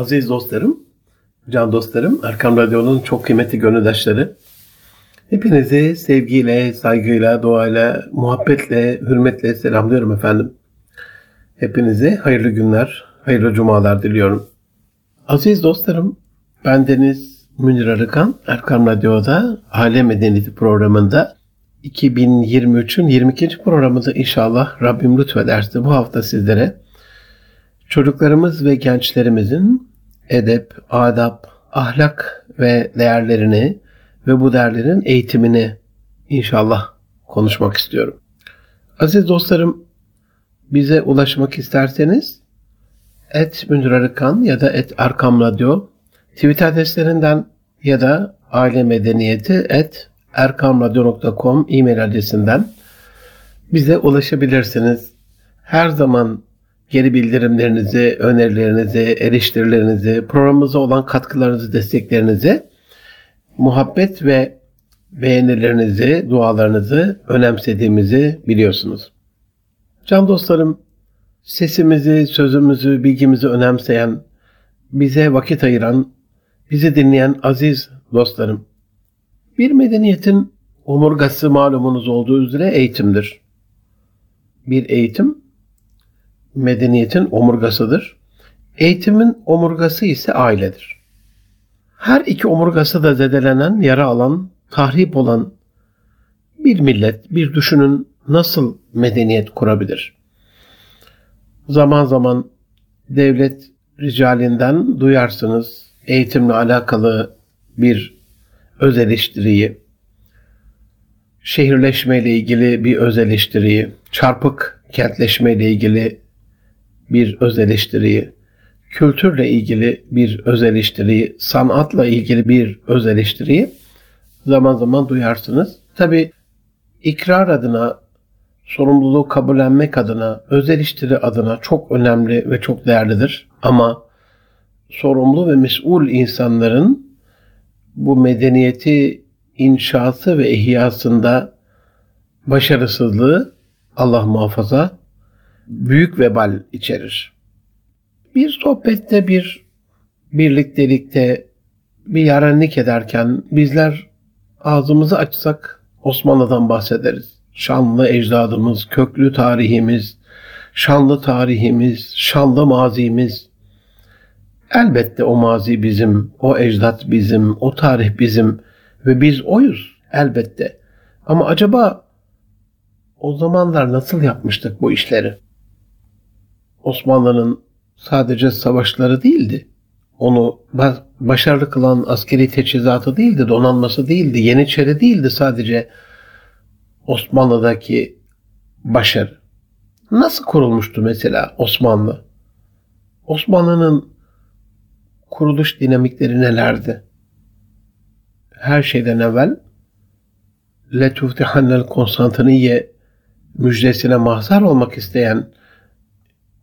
Aziz dostlarım, can dostlarım, Erkam Radyo'nun çok kıymetli gönüldaşları. Hepinizi sevgiyle, saygıyla, duayla, muhabbetle, hürmetle selamlıyorum efendim. Hepinize hayırlı günler, hayırlı cumalar diliyorum. Aziz dostlarım, bendeniz Münir Arıkan, Erkam Radyo'da Alem Medeniyeti programında 2023'ün 22. programında inşallah Rabbim lütfederse bu hafta sizlere çocuklarımız ve gençlerimizin edep, adap, ahlak ve değerlerini ve bu değerlerin eğitimini inşallah konuşmak istiyorum. Aziz dostlarım, bize ulaşmak isterseniz et Münir Arıkan ya da et Arkam Radyo Twitter adreslerinden ya da aile medeniyeti et erkamradyo.com e-mail adresinden bize ulaşabilirsiniz. Her zaman geri bildirimlerinizi, önerilerinizi, eleştirilerinizi, programımıza olan katkılarınızı, desteklerinizi, muhabbet ve beğenilerinizi, dualarınızı önemsediğimizi biliyorsunuz. Can dostlarım, sesimizi, sözümüzü, bilgimizi önemseyen, bize vakit ayıran, bizi dinleyen aziz dostlarım, bir medeniyetin omurgası malumunuz olduğu üzere eğitimdir. Bir eğitim medeniyetin omurgasıdır. Eğitimin omurgası ise ailedir. Her iki omurgası da zedelenen, yara alan, tahrip olan bir millet, bir düşünün nasıl medeniyet kurabilir? Zaman zaman devlet ricalinden duyarsınız eğitimle alakalı bir öz eleştiriyi, şehirleşme ile ilgili bir öz eleştiriyi, çarpık kentleşme ile ilgili bir öz eleştiriyi, kültürle ilgili bir öz eleştiriyi, sanatla ilgili bir öz eleştiriyi zaman zaman duyarsınız. Tabi ikrar adına, sorumluluğu kabullenmek adına, öz eleştiri adına çok önemli ve çok değerlidir. Ama sorumlu ve mesul insanların bu medeniyeti inşası ve ihyasında başarısızlığı Allah muhafaza büyük vebal içerir. Bir sohbette bir birliktelikte bir yarenlik ederken bizler ağzımızı açsak Osmanlı'dan bahsederiz. Şanlı ecdadımız, köklü tarihimiz, şanlı tarihimiz, şanlı mazimiz. Elbette o mazi bizim, o ecdat bizim, o tarih bizim ve biz oyuz elbette. Ama acaba o zamanlar nasıl yapmıştık bu işleri? Osmanlı'nın sadece savaşları değildi. Onu başarılı kılan askeri teçhizatı değildi, donanması değildi, Yeniçeri değildi sadece Osmanlı'daki başarı. Nasıl kurulmuştu mesela Osmanlı? Osmanlı'nın kuruluş dinamikleri nelerdi? Her şeyden evvel Letuftihannel Konstantiniye müjdesine mahzar olmak isteyen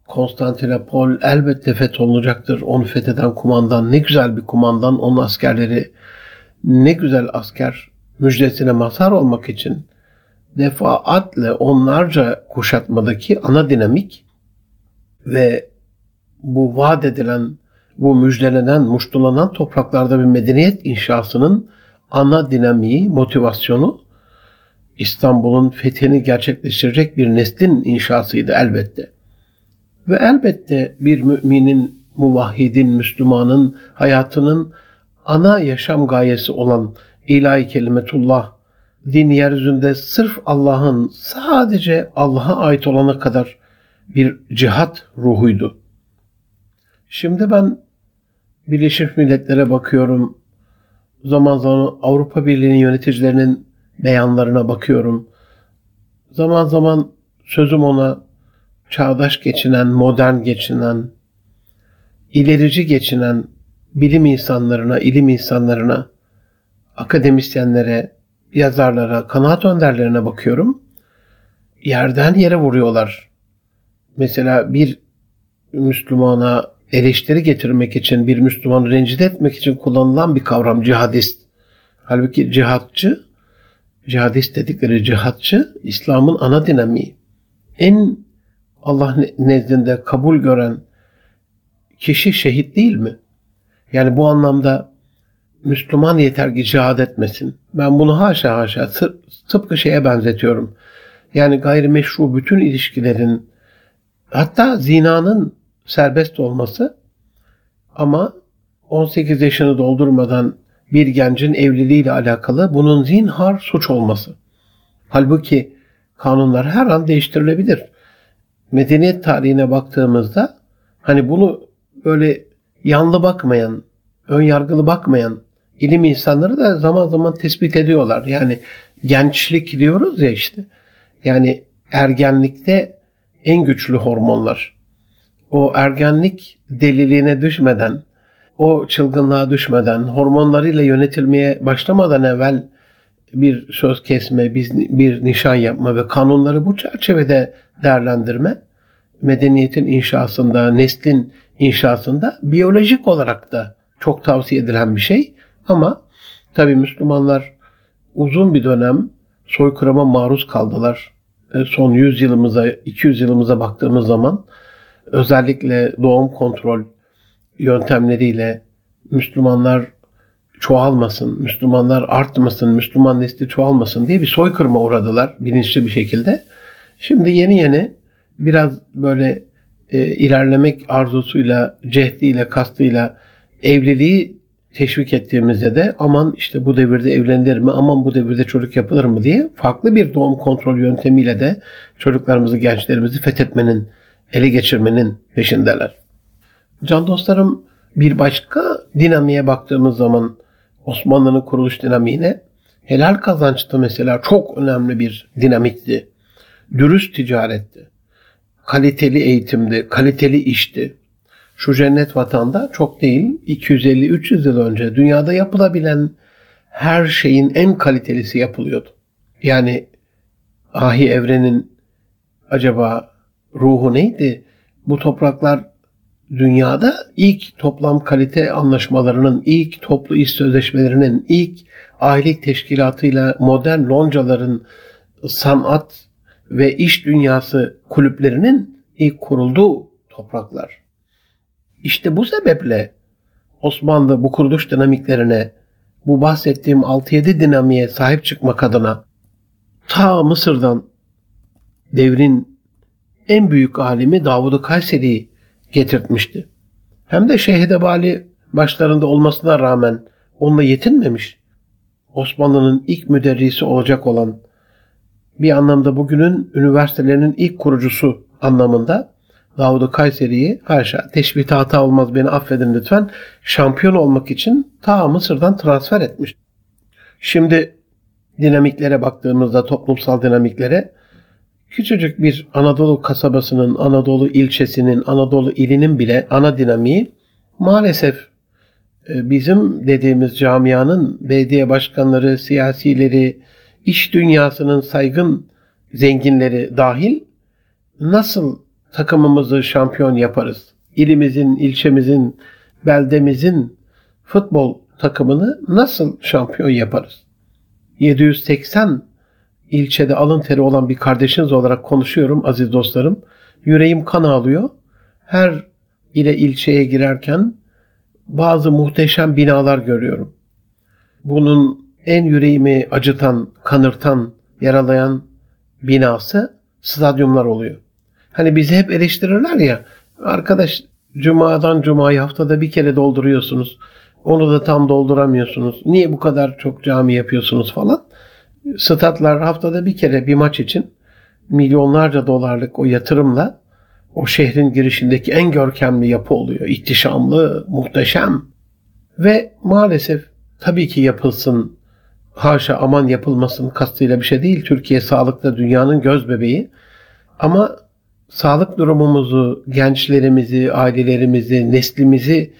Konstantinopol elbette fetholunacaktır. Onu fetheden kumandan ne güzel bir kumandan. Onun askerleri ne güzel asker müjdesine mazhar olmak için defaatle onlarca kuşatmadaki ana dinamik ve bu vaat edilen, bu müjdelenen, muştulanan topraklarda bir medeniyet inşasının ana dinamiği, motivasyonu İstanbul'un fethini gerçekleştirecek bir neslin inşasıydı elbette. Ve elbette bir müminin, muvahhidin, Müslümanın hayatının ana yaşam gayesi olan ilahi kelimetullah, din yeryüzünde sırf Allah'ın sadece Allah'a ait olana kadar bir cihat ruhuydu. Şimdi ben Birleşmiş Milletler'e bakıyorum. Zaman zaman Avrupa Birliği'nin yöneticilerinin beyanlarına bakıyorum. Zaman zaman sözüm ona çağdaş geçinen, modern geçinen, ilerici geçinen bilim insanlarına, ilim insanlarına, akademisyenlere, yazarlara, kanaat önderlerine bakıyorum. Yerden yere vuruyorlar. Mesela bir Müslümana eleştiri getirmek için, bir Müslümanı rencide etmek için kullanılan bir kavram cihadist. Halbuki cihatçı, cihadist dedikleri cihatçı, İslam'ın ana dinamiği. En Allah nezdinde kabul gören kişi şehit değil mi? Yani bu anlamda Müslüman yeter ki cihad etmesin. Ben bunu haşa haşa tıpkı şeye benzetiyorum. Yani gayrimeşru bütün ilişkilerin hatta zinanın serbest olması ama 18 yaşını doldurmadan bir gencin evliliğiyle alakalı bunun zinhar suç olması. Halbuki kanunlar her an değiştirilebilir. Medeniyet tarihine baktığımızda hani bunu böyle yanlı bakmayan, ön yargılı bakmayan ilim insanları da zaman zaman tespit ediyorlar. Yani gençlik diyoruz ya işte. Yani ergenlikte en güçlü hormonlar. O ergenlik deliliğine düşmeden, o çılgınlığa düşmeden, hormonlarıyla yönetilmeye başlamadan evvel bir söz kesme, bir nişan yapma ve kanunları bu çerçevede değerlendirme medeniyetin inşasında, neslin inşasında biyolojik olarak da çok tavsiye edilen bir şey. Ama tabi Müslümanlar uzun bir dönem soykırıma maruz kaldılar. E, son 100 yılımıza, 200 yılımıza baktığımız zaman özellikle doğum kontrol yöntemleriyle Müslümanlar çoğalmasın, Müslümanlar artmasın, Müslüman nesli çoğalmasın diye bir soykırıma uğradılar bilinçli bir şekilde. Şimdi yeni yeni biraz böyle e, ilerlemek arzusuyla, cehdiyle, kastıyla evliliği teşvik ettiğimizde de aman işte bu devirde evlenilir mi, aman bu devirde çocuk yapılır mı diye farklı bir doğum kontrol yöntemiyle de çocuklarımızı, gençlerimizi fethetmenin, ele geçirmenin peşindeler. Can dostlarım bir başka dinamiğe baktığımız zaman Osmanlı'nın kuruluş dinamiğine helal kazançta mesela çok önemli bir dinamikti. Dürüst ticaretti. Kaliteli eğitimdi, kaliteli işti. Şu cennet vatanda çok değil 250-300 yıl önce dünyada yapılabilen her şeyin en kalitelisi yapılıyordu. Yani ahi evrenin acaba ruhu neydi? Bu topraklar dünyada ilk toplam kalite anlaşmalarının, ilk toplu iş sözleşmelerinin, ilk ahilik teşkilatıyla modern loncaların sanat ve iş dünyası kulüplerinin ilk kurulduğu topraklar. İşte bu sebeple Osmanlı bu kuruluş dinamiklerine, bu bahsettiğim 6-7 dinamiğe sahip çıkmak adına ta Mısır'dan devrin en büyük alimi Davud-u Kayseri'yi getirtmişti. Hem de Şehidebali başlarında olmasına rağmen onunla yetinmemiş. Osmanlı'nın ilk müderrisi olacak olan bir anlamda bugünün üniversitelerinin ilk kurucusu anlamında Davud Kayseri'yi haşa teşbihte hata olmaz beni affedin lütfen şampiyon olmak için ta Mısır'dan transfer etmiş. Şimdi dinamiklere baktığımızda toplumsal dinamiklere Küçücük bir Anadolu kasabasının, Anadolu ilçesinin, Anadolu ilinin bile ana dinamiği maalesef e, bizim dediğimiz camianın belediye başkanları, siyasileri, iş dünyasının saygın zenginleri dahil nasıl takımımızı şampiyon yaparız? İlimizin, ilçemizin, beldemizin futbol takımını nasıl şampiyon yaparız? 780 ilçede alın teri olan bir kardeşiniz olarak konuşuyorum aziz dostlarım. Yüreğim kan ağlıyor. Her ile ilçeye girerken bazı muhteşem binalar görüyorum. Bunun en yüreğimi acıtan, kanırtan, yaralayan binası stadyumlar oluyor. Hani bizi hep eleştirirler ya, arkadaş cumadan cumaya haftada bir kere dolduruyorsunuz. Onu da tam dolduramıyorsunuz. Niye bu kadar çok cami yapıyorsunuz falan statlar haftada bir kere bir maç için milyonlarca dolarlık o yatırımla o şehrin girişindeki en görkemli yapı oluyor. İhtişamlı, muhteşem. Ve maalesef tabii ki yapılsın, haşa aman yapılmasın kastıyla bir şey değil. Türkiye sağlıkta dünyanın göz bebeği. Ama sağlık durumumuzu, gençlerimizi, ailelerimizi, neslimizi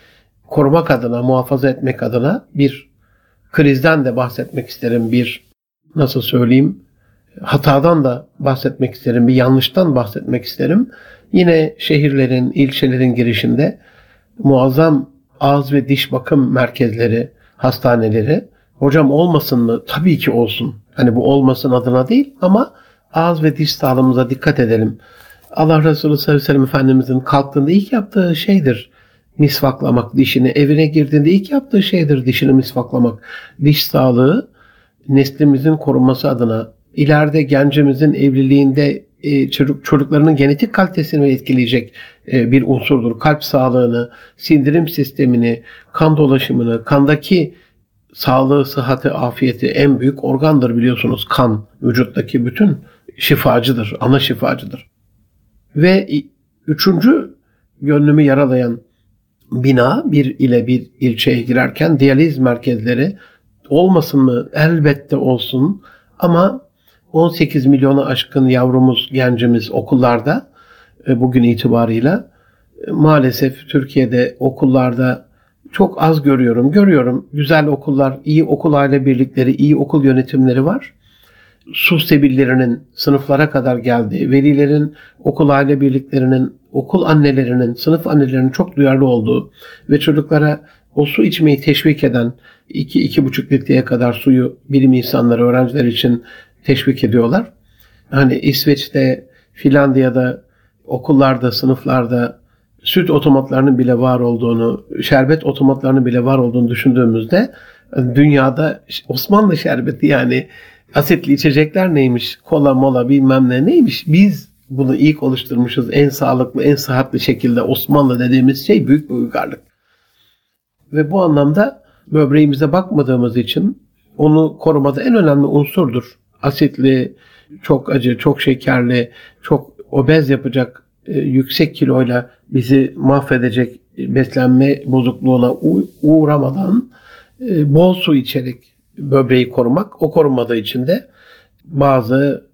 korumak adına, muhafaza etmek adına bir krizden de bahsetmek isterim. Bir nasıl söyleyeyim hatadan da bahsetmek isterim, bir yanlıştan bahsetmek isterim. Yine şehirlerin, ilçelerin girişinde muazzam ağız ve diş bakım merkezleri, hastaneleri. Hocam olmasın mı? Tabii ki olsun. Hani bu olmasın adına değil ama ağız ve diş sağlığımıza dikkat edelim. Allah Resulü sallallahu aleyhi ve sellem Efendimizin kalktığında ilk yaptığı şeydir. misvaklamak dişini. Evine girdiğinde ilk yaptığı şeydir dişini misvaklamak. Diş sağlığı neslimizin korunması adına ileride gencimizin evliliğinde e, çocuk çocuklarının genetik kalitesini etkileyecek e, bir unsurdur. Kalp sağlığını, sindirim sistemini, kan dolaşımını, kandaki sağlığı, sıhhati, afiyeti en büyük organdır biliyorsunuz. Kan vücuttaki bütün şifacıdır, ana şifacıdır. Ve üçüncü gönlümü yaralayan bina bir ile bir ilçeye girerken diyaliz merkezleri olmasın mı? Elbette olsun ama 18 milyona aşkın yavrumuz, gencimiz okullarda e, bugün itibarıyla e, maalesef Türkiye'de okullarda çok az görüyorum. Görüyorum güzel okullar, iyi okul aile birlikleri, iyi okul yönetimleri var. Su sebillerinin sınıflara kadar geldiği, velilerin, okul aile birliklerinin, okul annelerinin, sınıf annelerinin çok duyarlı olduğu ve çocuklara o su içmeyi teşvik eden 2-2,5 litreye kadar suyu bilim insanları, öğrenciler için teşvik ediyorlar. Hani İsveç'te, Finlandiya'da, okullarda, sınıflarda süt otomatlarının bile var olduğunu, şerbet otomatlarının bile var olduğunu düşündüğümüzde dünyada Osmanlı şerbeti yani asitli içecekler neymiş, kola mola bilmem ne neymiş. Biz bunu ilk oluşturmuşuz en sağlıklı, en sıhhatli şekilde Osmanlı dediğimiz şey büyük bir uygarlık. Ve bu anlamda böbreğimize bakmadığımız için onu korumada en önemli unsurdur. Asitli, çok acı, çok şekerli, çok obez yapacak e, yüksek kiloyla bizi mahvedecek beslenme bozukluğuna uğramadan e, bol su içerek böbreği korumak. O korumadığı için de bazı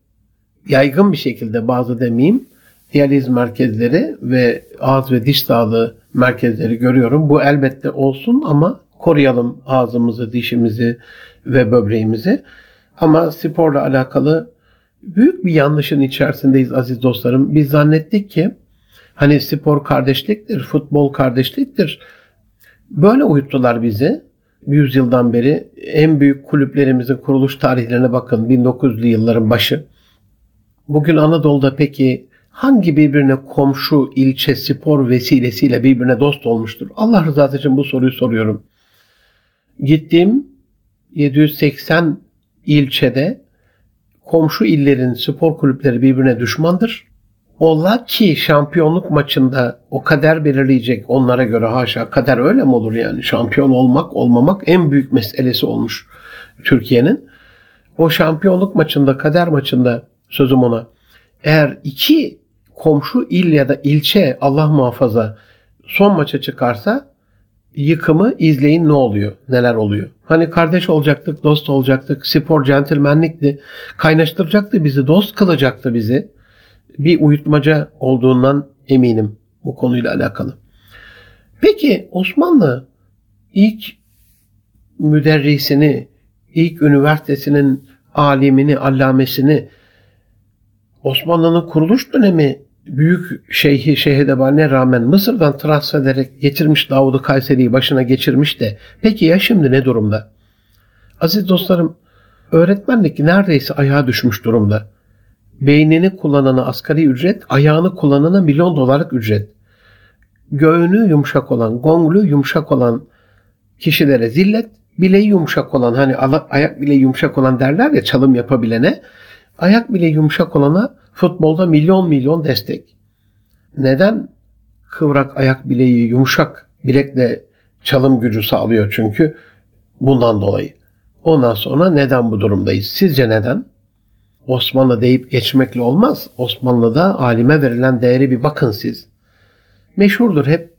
yaygın bir şekilde bazı demeyeyim diyaliz merkezleri ve ağız ve diş sağlığı merkezleri görüyorum. Bu elbette olsun ama koruyalım ağzımızı, dişimizi ve böbreğimizi. Ama sporla alakalı büyük bir yanlışın içerisindeyiz aziz dostlarım. Biz zannettik ki hani spor kardeşliktir, futbol kardeşliktir. Böyle uyuttular bizi. Yüzyıldan beri en büyük kulüplerimizin kuruluş tarihlerine bakın 1900'lü yılların başı. Bugün Anadolu'da peki hangi birbirine komşu ilçe spor vesilesiyle birbirine dost olmuştur? Allah rızası için bu soruyu soruyorum. Gittiğim 780 ilçede komşu illerin spor kulüpleri birbirine düşmandır. Ola ki şampiyonluk maçında o kader belirleyecek onlara göre haşa kader öyle mi olur yani şampiyon olmak olmamak en büyük meselesi olmuş Türkiye'nin. O şampiyonluk maçında kader maçında sözüm ona eğer iki komşu il ya da ilçe Allah muhafaza son maça çıkarsa yıkımı izleyin ne oluyor, neler oluyor. Hani kardeş olacaktık, dost olacaktık, spor centilmenlikti, kaynaştıracaktı bizi, dost kılacaktı bizi. Bir uyutmaca olduğundan eminim bu konuyla alakalı. Peki Osmanlı ilk müderrisini, ilk üniversitesinin alimini, allamesini Osmanlı'nın kuruluş dönemi büyük şeyhi Şehidebani'ne rağmen Mısır'dan transfer ederek getirmiş Davud'u Kayseri'yi başına geçirmiş de peki ya şimdi ne durumda? Aziz dostlarım öğretmenlik neredeyse ayağa düşmüş durumda. Beynini kullanana asgari ücret, ayağını kullanana milyon dolarlık ücret. Göğünü yumuşak olan, gonglu yumuşak olan kişilere zillet, bileği yumuşak olan hani ayak bile yumuşak olan derler ya çalım yapabilene ayak bile yumuşak olana futbolda milyon milyon destek. Neden kıvrak ayak bileği yumuşak bilekle çalım gücü sağlıyor çünkü bundan dolayı. Ondan sonra neden bu durumdayız? Sizce neden? Osmanlı deyip geçmekle olmaz. Osmanlı'da alime verilen değeri bir bakın siz. Meşhurdur hep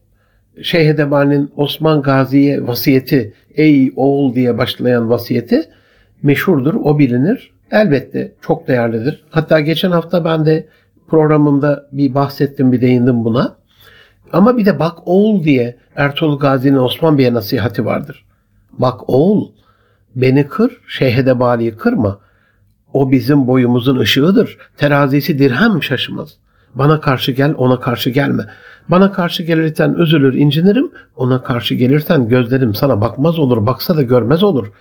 Şeyh Edebani'nin Osman Gazi'ye vasiyeti, ey oğul diye başlayan vasiyeti meşhurdur, o bilinir elbette çok değerlidir. Hatta geçen hafta ben de programımda bir bahsettim, bir değindim buna. Ama bir de bak oğul diye Ertuğrul Gazi'nin Osman Bey'e nasihati vardır. Bak oğul beni kır, şeyhede baliyi kırma. O bizim boyumuzun ışığıdır. Terazisi dirhem şaşmaz. Bana karşı gel, ona karşı gelme. Bana karşı gelirten üzülür, incinirim. Ona karşı gelirten gözlerim sana bakmaz olur, baksa da görmez olur.''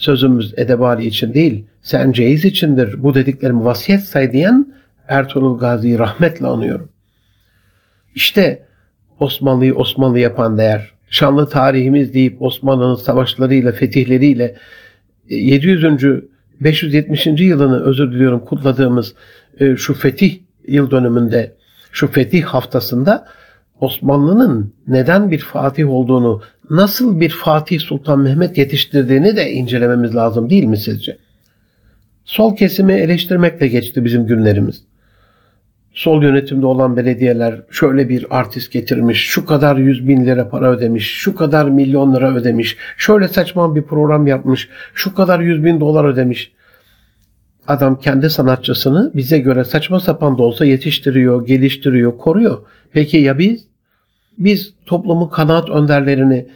Sözümüz edebali için değil, sen ceyiz içindir. Bu dediklerimi vasiyet say diyen Ertuğrul Gazi'yi rahmetle anıyorum. İşte Osmanlı'yı Osmanlı yapan değer. Şanlı tarihimiz deyip Osmanlı'nın savaşlarıyla, fetihleriyle 700. E, 570. yılını özür diliyorum kutladığımız e, şu fetih yıl dönümünde, şu fetih haftasında Osmanlı'nın neden bir fatih olduğunu, nasıl bir Fatih Sultan Mehmet yetiştirdiğini de incelememiz lazım değil mi sizce? Sol kesimi eleştirmekle geçti bizim günlerimiz. Sol yönetimde olan belediyeler şöyle bir artist getirmiş, şu kadar yüz bin lira para ödemiş, şu kadar milyon lira ödemiş, şöyle saçma bir program yapmış, şu kadar yüz bin dolar ödemiş. Adam kendi sanatçısını bize göre saçma sapan da olsa yetiştiriyor, geliştiriyor, koruyor. Peki ya biz? Biz toplumun kanaat önderlerini,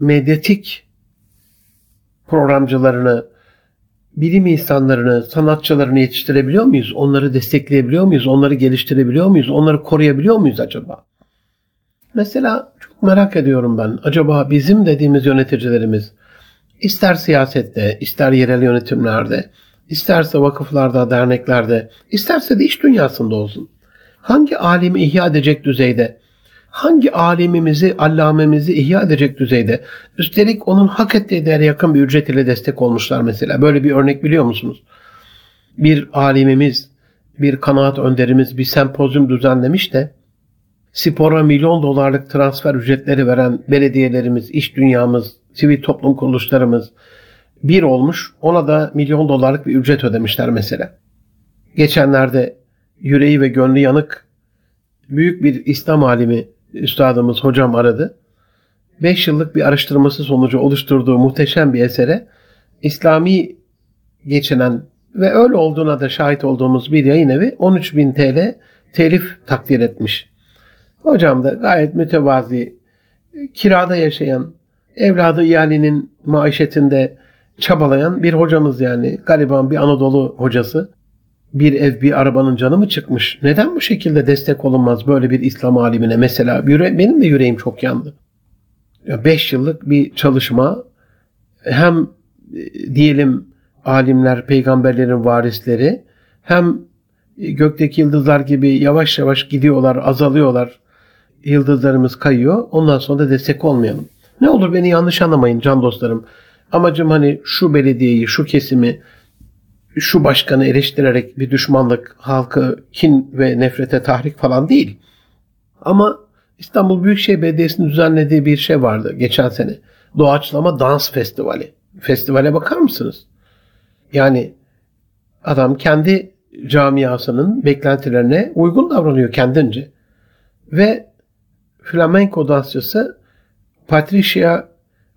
medyatik programcılarını, bilim insanlarını, sanatçılarını yetiştirebiliyor muyuz? Onları destekleyebiliyor muyuz? Onları geliştirebiliyor muyuz? Onları koruyabiliyor muyuz acaba? Mesela çok merak ediyorum ben. Acaba bizim dediğimiz yöneticilerimiz ister siyasette, ister yerel yönetimlerde, isterse vakıflarda, derneklerde, isterse de iş dünyasında olsun. Hangi alimi ihya edecek düzeyde hangi alimimizi, allamemizi ihya edecek düzeyde, üstelik onun hak ettiği değere yakın bir ücret ile destek olmuşlar mesela. Böyle bir örnek biliyor musunuz? Bir alimimiz, bir kanaat önderimiz bir sempozyum düzenlemiş de spora milyon dolarlık transfer ücretleri veren belediyelerimiz, iş dünyamız, sivil toplum kuruluşlarımız bir olmuş. Ona da milyon dolarlık bir ücret ödemişler mesela. Geçenlerde yüreği ve gönlü yanık büyük bir İslam alimi üstadımız hocam aradı. 5 yıllık bir araştırması sonucu oluşturduğu muhteşem bir esere İslami geçinen ve öyle olduğuna da şahit olduğumuz bir yayın evi 13 bin TL telif takdir etmiş. Hocam da gayet mütevazi, kirada yaşayan, evladı iyalinin maişetinde çabalayan bir hocamız yani. Gariban bir Anadolu hocası bir ev bir arabanın canı mı çıkmış? Neden bu şekilde destek olunmaz böyle bir İslam alimine? Mesela yüre, benim de yüreğim çok yandı. 5 yıllık bir çalışma hem e, diyelim alimler, peygamberlerin varisleri hem gökteki yıldızlar gibi yavaş yavaş gidiyorlar, azalıyorlar. Yıldızlarımız kayıyor. Ondan sonra da destek olmayalım. Ne olur beni yanlış anlamayın can dostlarım. Amacım hani şu belediyeyi, şu kesimi şu başkanı eleştirerek bir düşmanlık, halkı kin ve nefrete tahrik falan değil. Ama İstanbul Büyükşehir Belediyesi'nin düzenlediği bir şey vardı geçen sene. Doğaçlama Dans Festivali. Festivale bakar mısınız? Yani adam kendi camiasının beklentilerine uygun davranıyor kendince. Ve flamenco dansçısı Patricia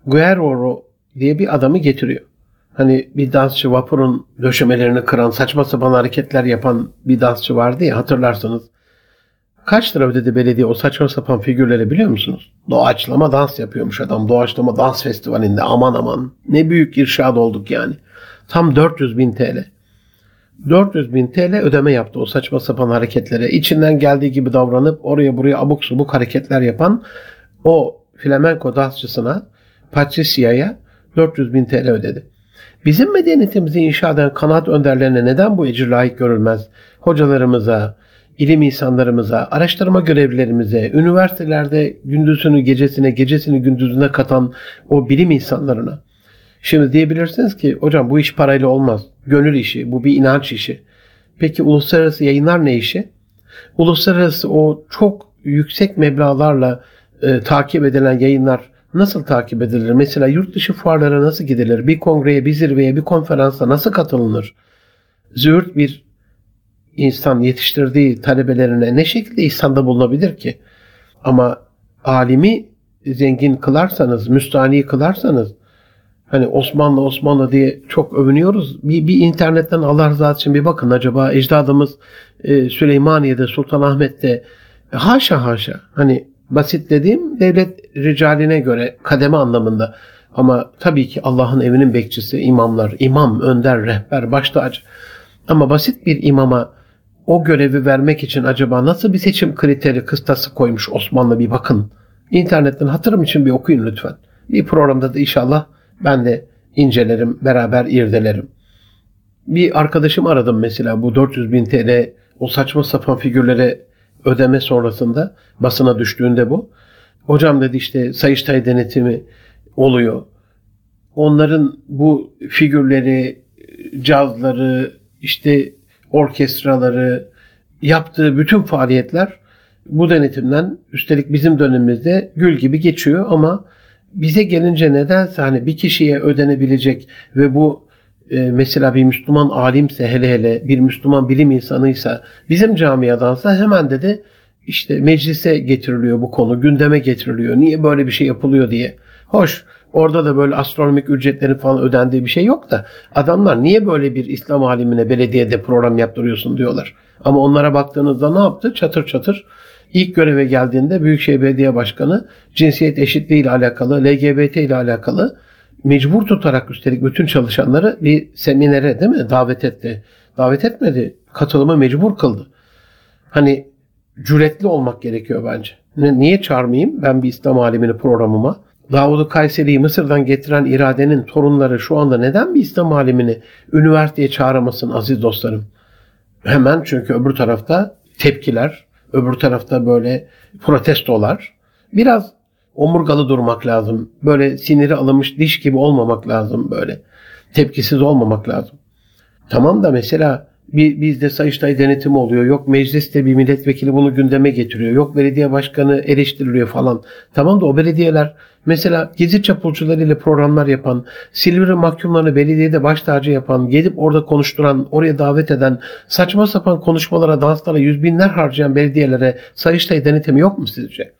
Guerrero diye bir adamı getiriyor. Hani bir dansçı vapurun döşemelerini kıran, saçma sapan hareketler yapan bir dansçı vardı ya hatırlarsanız. Kaç lira ödedi belediye o saçma sapan figürleri biliyor musunuz? Doğaçlama dans yapıyormuş adam. Doğaçlama dans festivalinde aman aman. Ne büyük irşad olduk yani. Tam 400 bin TL. 400 bin TL ödeme yaptı o saçma sapan hareketlere. İçinden geldiği gibi davranıp oraya buraya abuk subuk hareketler yapan o flamenko dansçısına Patricia'ya 400 bin TL ödedi. Bizim medeniyetimizi inşa eden kanaat önderlerine neden bu ecir layık görülmez? Hocalarımıza, ilim insanlarımıza, araştırma görevlilerimize, üniversitelerde gündüzünü gecesine, gecesini gündüzüne katan o bilim insanlarına. Şimdi diyebilirsiniz ki hocam bu iş parayla olmaz. Gönül işi, bu bir inanç işi. Peki uluslararası yayınlar ne işi? Uluslararası o çok yüksek meblalarla e, takip edilen yayınlar nasıl takip edilir? Mesela yurt dışı fuarlara nasıl gidilir? Bir kongreye, bir zirveye, bir konferansa nasıl katılınır? Züğürt bir insan yetiştirdiği talebelerine ne şekilde ihsanda bulunabilir ki? Ama alimi zengin kılarsanız, müstani kılarsanız, hani Osmanlı Osmanlı diye çok övünüyoruz. Bir, bir internetten Allah rızası için bir bakın acaba ecdadımız e, Süleymaniye'de, Sultanahmet'te haşa haşa hani Basit dediğim devlet ricaline göre kademe anlamında. Ama tabii ki Allah'ın evinin bekçisi imamlar, imam, önder, rehber, baş tacı. Ama basit bir imama o görevi vermek için acaba nasıl bir seçim kriteri kıstası koymuş Osmanlı bir bakın. İnternetten hatırım için bir okuyun lütfen. Bir programda da inşallah ben de incelerim, beraber irdelerim. Bir arkadaşım aradım mesela bu 400 bin TL o saçma sapan figürlere ödeme sonrasında basına düştüğünde bu. Hocam dedi işte Sayıştay denetimi oluyor. Onların bu figürleri, cazları, işte orkestraları, yaptığı bütün faaliyetler bu denetimden üstelik bizim dönemimizde gül gibi geçiyor ama bize gelince nedense hani bir kişiye ödenebilecek ve bu e, mesela bir Müslüman alimse hele hele bir Müslüman bilim insanıysa bizim camiadansa hemen dedi işte meclise getiriliyor bu konu, gündeme getiriliyor. Niye böyle bir şey yapılıyor diye. Hoş orada da böyle astronomik ücretlerin falan ödendiği bir şey yok da adamlar niye böyle bir İslam alimine belediyede program yaptırıyorsun diyorlar. Ama onlara baktığınızda ne yaptı? Çatır çatır ilk göreve geldiğinde Büyükşehir Belediye Başkanı cinsiyet eşitliği ile alakalı, LGBT ile alakalı mecbur tutarak üstelik bütün çalışanları bir seminere değil mi davet etti. Davet etmedi. Katılımı mecbur kıldı. Hani cüretli olmak gerekiyor bence. Niye çağırmayayım ben bir İslam alimini programıma? Davud-u Kayseri'yi Mısır'dan getiren iradenin torunları şu anda neden bir İslam alimini üniversiteye çağıramasın aziz dostlarım? Hemen çünkü öbür tarafta tepkiler, öbür tarafta böyle protestolar. Biraz omurgalı durmak lazım. Böyle siniri alınmış diş gibi olmamak lazım böyle. Tepkisiz olmamak lazım. Tamam da mesela bir, bizde Sayıştay denetimi oluyor. Yok mecliste bir milletvekili bunu gündeme getiriyor. Yok belediye başkanı eleştiriliyor falan. Tamam da o belediyeler mesela gezi çapulcularıyla programlar yapan, Silivri mahkumlarını belediyede baş tacı yapan, gelip orada konuşturan, oraya davet eden, saçma sapan konuşmalara, danslara yüz binler harcayan belediyelere Sayıştay denetimi yok mu sizce?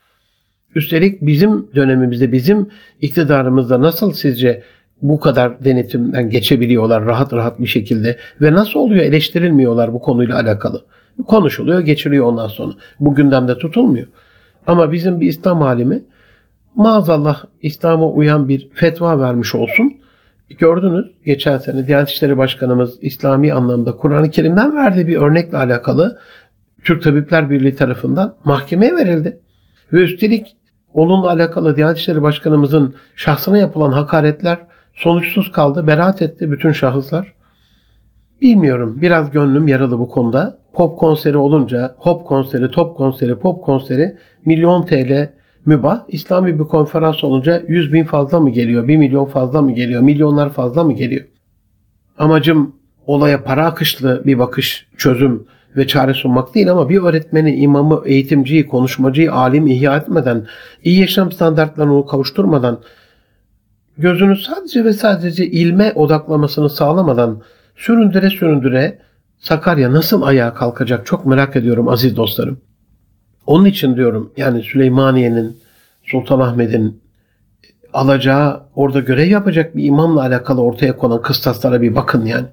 Üstelik bizim dönemimizde, bizim iktidarımızda nasıl sizce bu kadar denetimden geçebiliyorlar rahat rahat bir şekilde ve nasıl oluyor eleştirilmiyorlar bu konuyla alakalı. Konuşuluyor, geçiliyor ondan sonra. Bu gündemde tutulmuyor. Ama bizim bir İslam alimi maazallah İslam'a uyan bir fetva vermiş olsun. Gördünüz geçen sene Diyanet İşleri Başkanımız İslami anlamda Kur'an-ı Kerim'den verdiği bir örnekle alakalı Türk Tabipler Birliği tarafından mahkemeye verildi. Ve üstelik onunla alakalı Diyanet İşleri Başkanımızın şahsına yapılan hakaretler sonuçsuz kaldı. Beraat etti bütün şahıslar. Bilmiyorum biraz gönlüm yaralı bu konuda. Pop konseri olunca hop konseri, top konseri, pop konseri milyon TL mübah. İslami bir konferans olunca 100 bin fazla mı geliyor? 1 milyon fazla mı geliyor? Milyonlar fazla mı geliyor? Amacım olaya para akışlı bir bakış, çözüm ve çare sunmak değil ama bir öğretmeni, imamı, eğitimciyi, konuşmacıyı, alim ihya etmeden, iyi yaşam standartlarını kavuşturmadan gözünü sadece ve sadece ilme odaklamasını sağlamadan süründüre süründüre Sakarya nasıl ayağa kalkacak çok merak ediyorum aziz dostlarım. Onun için diyorum yani Süleymaniye'nin, Sultanahmet'in alacağı orada görev yapacak bir imamla alakalı ortaya konan kıstaslara bir bakın yani.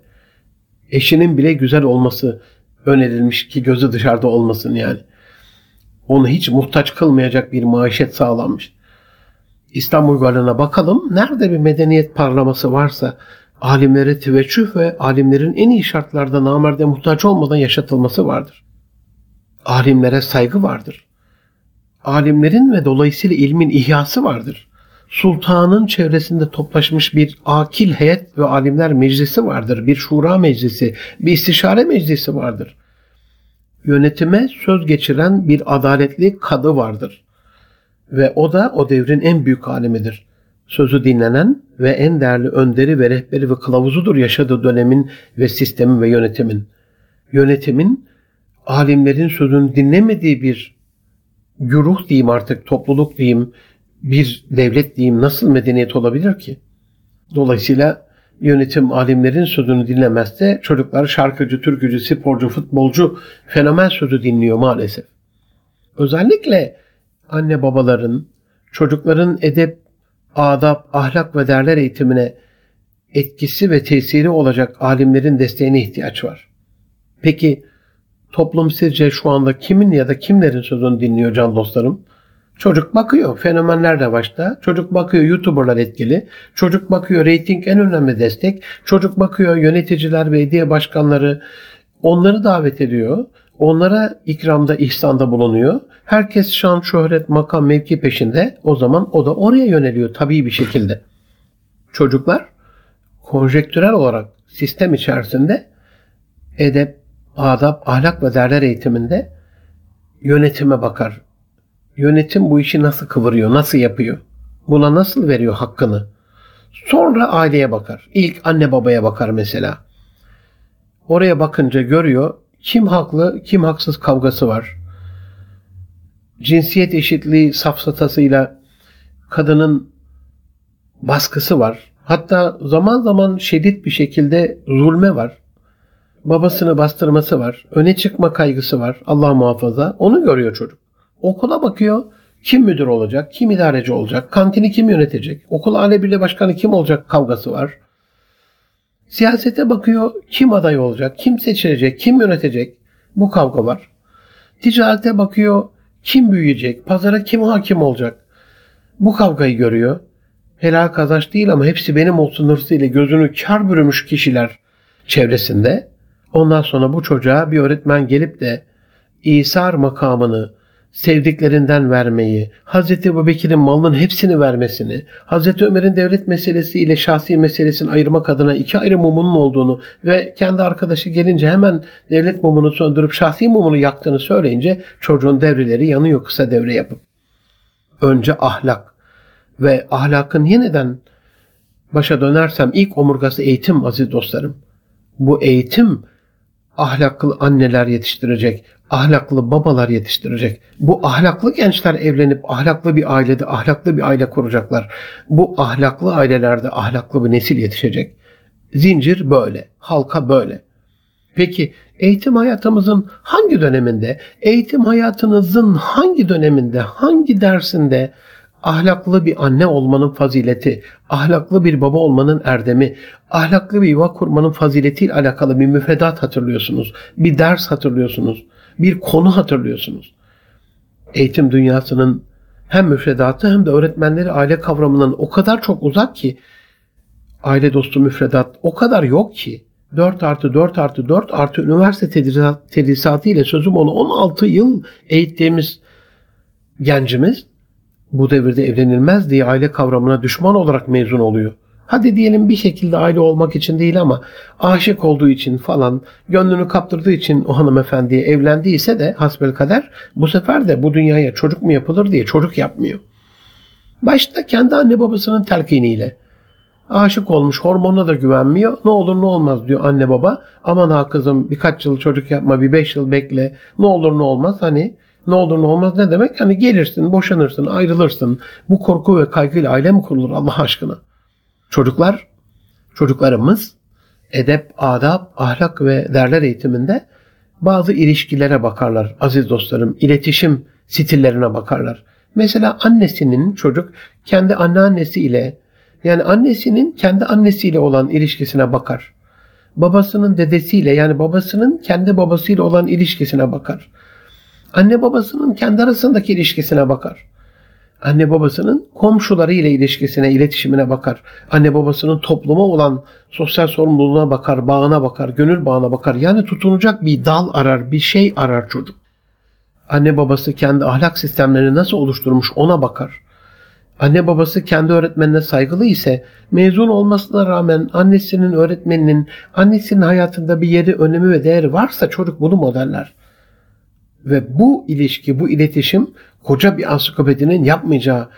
Eşinin bile güzel olması önerilmiş ki gözü dışarıda olmasın yani. Onu hiç muhtaç kılmayacak bir maişet sağlanmış. İslam uygarlığına bakalım. Nerede bir medeniyet parlaması varsa alimlere teveccüh ve alimlerin en iyi şartlarda namerde muhtaç olmadan yaşatılması vardır. Alimlere saygı vardır. Alimlerin ve dolayısıyla ilmin ihyası vardır. Sultanın çevresinde toplaşmış bir akil heyet ve alimler meclisi vardır. Bir şura meclisi, bir istişare meclisi vardır. Yönetime söz geçiren bir adaletli kadı vardır. Ve o da o devrin en büyük alimidir. Sözü dinlenen ve en değerli önderi ve rehberi ve kılavuzudur yaşadığı dönemin ve sistemin ve yönetimin. Yönetimin alimlerin sözünü dinlemediği bir güruh diyeyim artık, topluluk diyeyim, bir devlet diyeyim nasıl medeniyet olabilir ki? Dolayısıyla yönetim alimlerin sözünü dinlemezse çocuklar şarkıcı, türkücü, sporcu, futbolcu fenomen sözü dinliyor maalesef. Özellikle anne babaların, çocukların edep, adab, ahlak ve değerler eğitimine etkisi ve tesiri olacak alimlerin desteğine ihtiyaç var. Peki toplum sizce şu anda kimin ya da kimlerin sözünü dinliyor can dostlarım? Çocuk bakıyor. Fenomenler de başta. Çocuk bakıyor YouTuber'lar etkili. Çocuk bakıyor reyting en önemli destek. Çocuk bakıyor yöneticiler, belediye başkanları onları davet ediyor. Onlara ikramda, ihsanda bulunuyor. Herkes şan, şöhret, makam, mevki peşinde. O zaman o da oraya yöneliyor tabii bir şekilde. Çocuklar konjektürel olarak sistem içerisinde edep, adab, ahlak ve değerler eğitiminde yönetime bakar. Yönetim bu işi nasıl kıvırıyor, nasıl yapıyor? Buna nasıl veriyor hakkını? Sonra aileye bakar. İlk anne babaya bakar mesela. Oraya bakınca görüyor kim haklı, kim haksız kavgası var. Cinsiyet eşitliği safsatasıyla kadının baskısı var. Hatta zaman zaman şiddet bir şekilde zulme var. Babasını bastırması var. Öne çıkma kaygısı var. Allah muhafaza. Onu görüyor çocuk. Okula bakıyor. Kim müdür olacak? Kim idareci olacak? Kantini kim yönetecek? Okul aile birliği başkanı kim olacak kavgası var. Siyasete bakıyor. Kim aday olacak? Kim seçilecek? Kim yönetecek? Bu kavga var. Ticarete bakıyor. Kim büyüyecek? Pazara kim hakim olacak? Bu kavgayı görüyor. Helal kazanç değil ama hepsi benim olsun hırsıyla gözünü kar bürümüş kişiler çevresinde. Ondan sonra bu çocuğa bir öğretmen gelip de İsar makamını sevdiklerinden vermeyi, Hazreti Ebubekir'in malının hepsini vermesini, Hazreti Ömer'in devlet meselesi ile şahsi meselesini ayırmak adına iki ayrı mumunun olduğunu ve kendi arkadaşı gelince hemen devlet mumunu söndürüp şahsi mumunu yaktığını söyleyince çocuğun devreleri yanıyor kısa devre yapıp. Önce ahlak ve ahlakın yeniden başa dönersem ilk omurgası eğitim aziz dostlarım. Bu eğitim ahlaklı anneler yetiştirecek, ahlaklı babalar yetiştirecek. Bu ahlaklı gençler evlenip ahlaklı bir ailede ahlaklı bir aile kuracaklar. Bu ahlaklı ailelerde ahlaklı bir nesil yetişecek. Zincir böyle, halka böyle. Peki eğitim hayatımızın hangi döneminde, eğitim hayatınızın hangi döneminde, hangi dersinde ahlaklı bir anne olmanın fazileti, ahlaklı bir baba olmanın erdemi, ahlaklı bir yuva kurmanın faziletiyle alakalı bir müfredat hatırlıyorsunuz, bir ders hatırlıyorsunuz, bir konu hatırlıyorsunuz. Eğitim dünyasının hem müfredatı hem de öğretmenleri aile kavramının o kadar çok uzak ki aile dostu müfredat o kadar yok ki 4 artı 4 artı 4 artı üniversite tedrisatı ile sözüm onu 16 yıl eğittiğimiz gencimiz bu devirde evlenilmez diye aile kavramına düşman olarak mezun oluyor. Hadi diyelim bir şekilde aile olmak için değil ama aşık olduğu için falan gönlünü kaptırdığı için o hanımefendiye evlendiyse de hasbel kader bu sefer de bu dünyaya çocuk mu yapılır diye çocuk yapmıyor. Başta kendi anne babasının telkiniyle aşık olmuş hormona da güvenmiyor. Ne olur ne olmaz diyor anne baba. Aman ha kızım birkaç yıl çocuk yapma bir beş yıl bekle. Ne olur ne olmaz hani ne olur ne olmaz ne demek? Hani gelirsin, boşanırsın, ayrılırsın. Bu korku ve kaygıyla aile mi kurulur Allah aşkına? Çocuklar, çocuklarımız edep, adab, ahlak ve değerler eğitiminde bazı ilişkilere bakarlar aziz dostlarım. iletişim stillerine bakarlar. Mesela annesinin çocuk kendi anneannesi ile yani annesinin kendi annesiyle olan ilişkisine bakar. Babasının dedesiyle yani babasının kendi babasıyla olan ilişkisine bakar. Anne babasının kendi arasındaki ilişkisine bakar. Anne babasının komşuları ile ilişkisine, iletişimine bakar. Anne babasının topluma olan sosyal sorumluluğuna bakar, bağına bakar, gönül bağına bakar. Yani tutunacak bir dal arar, bir şey arar çocuk. Anne babası kendi ahlak sistemlerini nasıl oluşturmuş ona bakar. Anne babası kendi öğretmenine saygılı ise mezun olmasına rağmen annesinin öğretmeninin annesinin hayatında bir yeri, önemi ve değeri varsa çocuk bunu modeller. Ve bu ilişki, bu iletişim koca bir ansiklopedinin yapmayacağı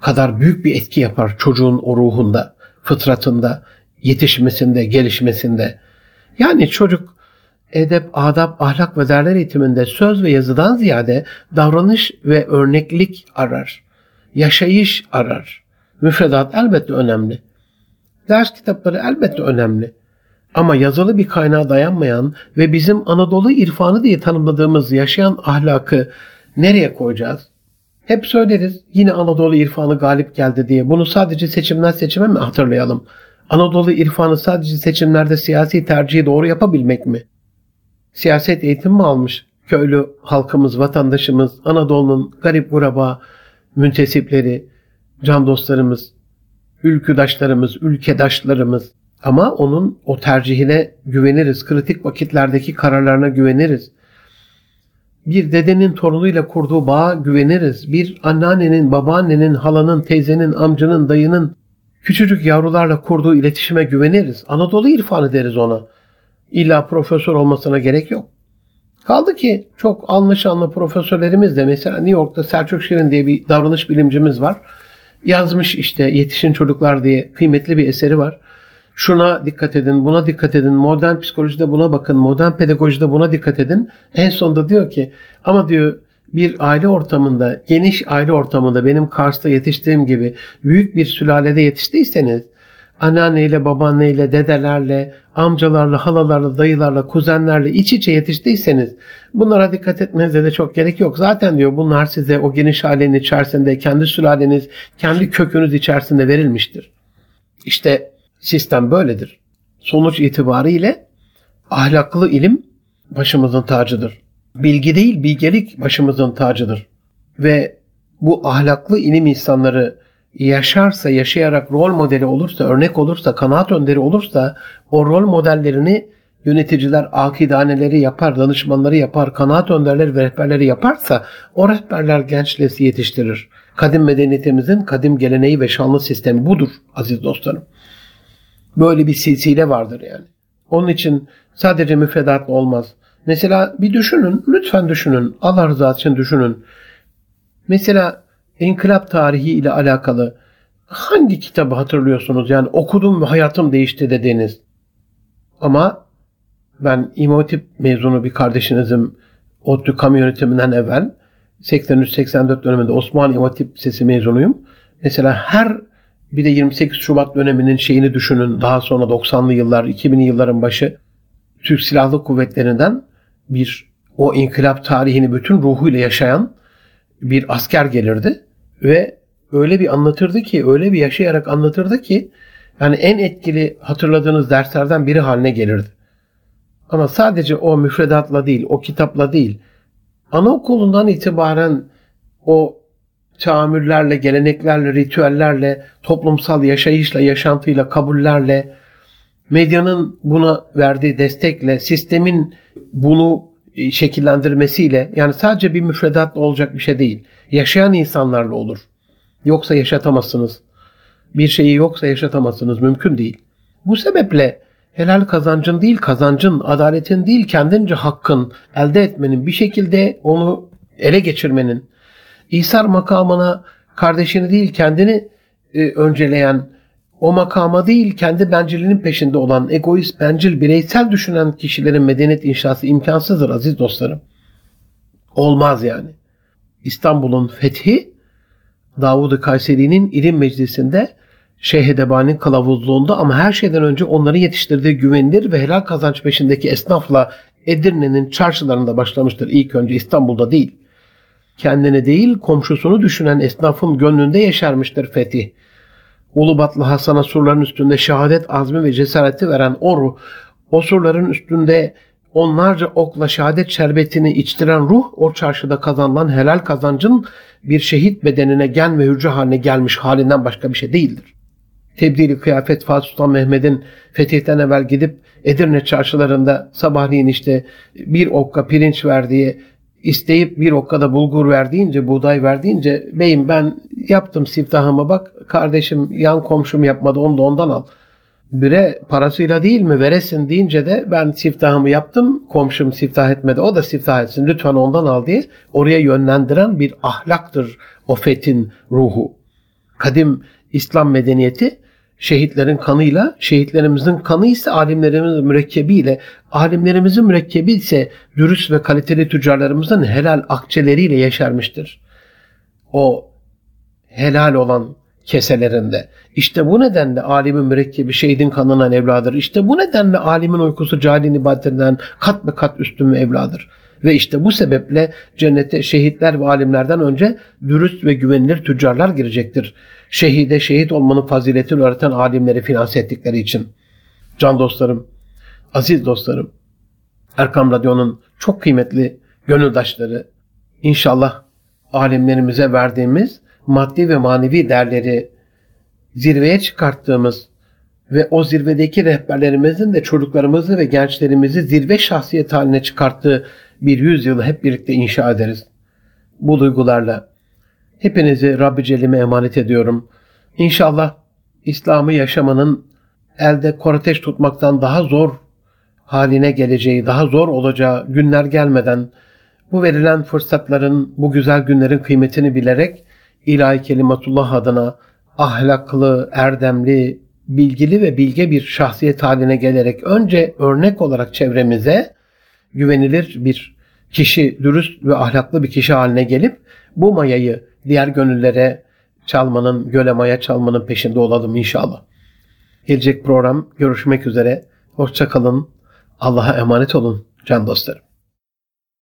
kadar büyük bir etki yapar çocuğun o ruhunda, fıtratında, yetişmesinde, gelişmesinde. Yani çocuk edep, adab, ahlak ve değerler eğitiminde söz ve yazıdan ziyade davranış ve örneklik arar. Yaşayış arar. Müfredat elbette önemli. Ders kitapları elbette önemli. Ama yazılı bir kaynağa dayanmayan ve bizim Anadolu irfanı diye tanımladığımız yaşayan ahlakı nereye koyacağız? Hep söyleriz yine Anadolu irfanı galip geldi diye. Bunu sadece seçimden seçime mi hatırlayalım? Anadolu irfanı sadece seçimlerde siyasi tercihi doğru yapabilmek mi? Siyaset eğitim mi almış? Köylü halkımız, vatandaşımız, Anadolu'nun garip guraba, müntesipleri, can dostlarımız, ülküdaşlarımız, ülkedaşlarımız, ama onun o tercihine güveniriz. Kritik vakitlerdeki kararlarına güveniriz. Bir dedenin torunuyla kurduğu bağa güveniriz. Bir anneannenin, babaannenin, halanın, teyzenin, amcanın, dayının küçücük yavrularla kurduğu iletişime güveniriz. Anadolu irfanı deriz ona. İlla profesör olmasına gerek yok. Kaldı ki çok anlaşanlı profesörlerimiz de mesela New York'ta Selçuk Şirin diye bir davranış bilimcimiz var. Yazmış işte Yetişin Çocuklar diye kıymetli bir eseri var. Şuna dikkat edin, buna dikkat edin, modern psikolojide buna bakın, modern pedagojide buna dikkat edin. En sonunda diyor ki ama diyor bir aile ortamında, geniş aile ortamında benim Kars'ta yetiştiğim gibi büyük bir sülalede yetiştiyseniz anneanneyle, babaanneyle, dedelerle, amcalarla, halalarla, dayılarla, kuzenlerle iç içe yetiştiyseniz bunlara dikkat etmenize de çok gerek yok. Zaten diyor bunlar size o geniş ailenin içerisinde kendi sülaleniz, kendi kökünüz içerisinde verilmiştir. İşte sistem böyledir. Sonuç itibariyle ahlaklı ilim başımızın tacıdır. Bilgi değil bilgelik başımızın tacıdır. Ve bu ahlaklı ilim insanları yaşarsa, yaşayarak rol modeli olursa, örnek olursa, kanaat önderi olursa o rol modellerini yöneticiler, akidaneleri yapar, danışmanları yapar, kanaat önderleri ve rehberleri yaparsa o rehberler gençlesi yetiştirir. Kadim medeniyetimizin kadim geleneği ve şanlı sistemi budur aziz dostlarım. Böyle bir silsile vardır yani. Onun için sadece müfredatla olmaz. Mesela bir düşünün, lütfen düşünün. Allah rızası için düşünün. Mesela inkılap tarihi ile alakalı hangi kitabı hatırlıyorsunuz? Yani okudum ve hayatım değişti dediğiniz. Ama ben İmam mezunu bir kardeşinizim ODTÜ kamu yönetiminden evvel 83-84 döneminde Osmanlı İmam Hatip Sesi mezunuyum. Mesela her bir de 28 Şubat döneminin şeyini düşünün. Daha sonra 90'lı yıllar, 2000'li yılların başı Türk Silahlı Kuvvetleri'nden bir o inkılap tarihini bütün ruhuyla yaşayan bir asker gelirdi ve öyle bir anlatırdı ki, öyle bir yaşayarak anlatırdı ki yani en etkili hatırladığınız derslerden biri haline gelirdi. Ama sadece o müfredatla değil, o kitapla değil, anaokulundan itibaren o tahammüllerle, geleneklerle, ritüellerle, toplumsal yaşayışla, yaşantıyla, kabullerle, medyanın buna verdiği destekle, sistemin bunu e, şekillendirmesiyle yani sadece bir müfredatla olacak bir şey değil. Yaşayan insanlarla olur. Yoksa yaşatamazsınız. Bir şeyi yoksa yaşatamazsınız. Mümkün değil. Bu sebeple helal kazancın değil kazancın, adaletin değil kendince hakkın elde etmenin, bir şekilde onu ele geçirmenin, İsar makamına kardeşini değil kendini e, önceleyen, o makama değil kendi bencilliğinin peşinde olan egoist, bencil, bireysel düşünen kişilerin medeniyet inşası imkansızdır aziz dostlarım. Olmaz yani. İstanbul'un fethi Davud-ı Kayseri'nin ilim meclisinde Şeyh Edebani'nin kılavuzluğunda ama her şeyden önce onları yetiştirdiği güvenilir ve helal kazanç peşindeki esnafla Edirne'nin çarşılarında başlamıştır. İlk önce İstanbul'da değil. Kendini değil komşusunu düşünen esnafın gönlünde yeşermiştir fetih. Ulubatlı Hasan'a surların üstünde şehadet azmi ve cesareti veren o o surların üstünde onlarca okla şehadet şerbetini içtiren ruh o çarşıda kazanılan helal kazancın bir şehit bedenine gen ve hücre haline gelmiş halinden başka bir şey değildir. Tebdili kıyafet Fatih Sultan Mehmet'in fetihten evvel gidip Edirne çarşılarında sabahleyin işte bir okka pirinç verdiği isteyip bir okkada bulgur verdiğince, buğday verdiğince beyim ben yaptım siftahımı bak kardeşim yan komşum yapmadı onu da ondan al. Bire parasıyla değil mi veresin deyince de ben siftahımı yaptım komşum siftah etmedi o da siftah etsin lütfen ondan al diye oraya yönlendiren bir ahlaktır o fethin ruhu. Kadim İslam medeniyeti şehitlerin kanıyla, şehitlerimizin kanı ise alimlerimizin mürekkebiyle, alimlerimizin mürekkebi ise dürüst ve kaliteli tüccarlarımızın helal akçeleriyle yeşermiştir. O helal olan keselerinde. İşte bu nedenle alimin mürekkebi şehidin kanından evladır. İşte bu nedenle alimin uykusu cahilin ibadetinden kat be kat üstün ve evladır. Ve işte bu sebeple cennete şehitler ve alimlerden önce dürüst ve güvenilir tüccarlar girecektir. Şehide şehit olmanın faziletini öğreten alimleri finanse ettikleri için. Can dostlarım, aziz dostlarım, Erkam Radyo'nun çok kıymetli gönüldaşları, inşallah alimlerimize verdiğimiz maddi ve manevi değerleri zirveye çıkarttığımız ve o zirvedeki rehberlerimizin de çocuklarımızı ve gençlerimizi zirve şahsiyet haline çıkarttığı bir yüzyılı hep birlikte inşa ederiz. Bu duygularla hepinizi Rabbi Celle'ime emanet ediyorum. İnşallah İslam'ı yaşamanın elde korateş tutmaktan daha zor haline geleceği, daha zor olacağı günler gelmeden bu verilen fırsatların, bu güzel günlerin kıymetini bilerek ilahi kelimatullah adına ahlaklı, erdemli, bilgili ve bilge bir şahsiyet haline gelerek önce örnek olarak çevremize güvenilir bir kişi, dürüst ve ahlaklı bir kişi haline gelip bu mayayı diğer gönüllere çalmanın, göle maya çalmanın peşinde olalım inşallah. Gelecek program görüşmek üzere. Hoşçakalın. Allah'a emanet olun can dostlarım.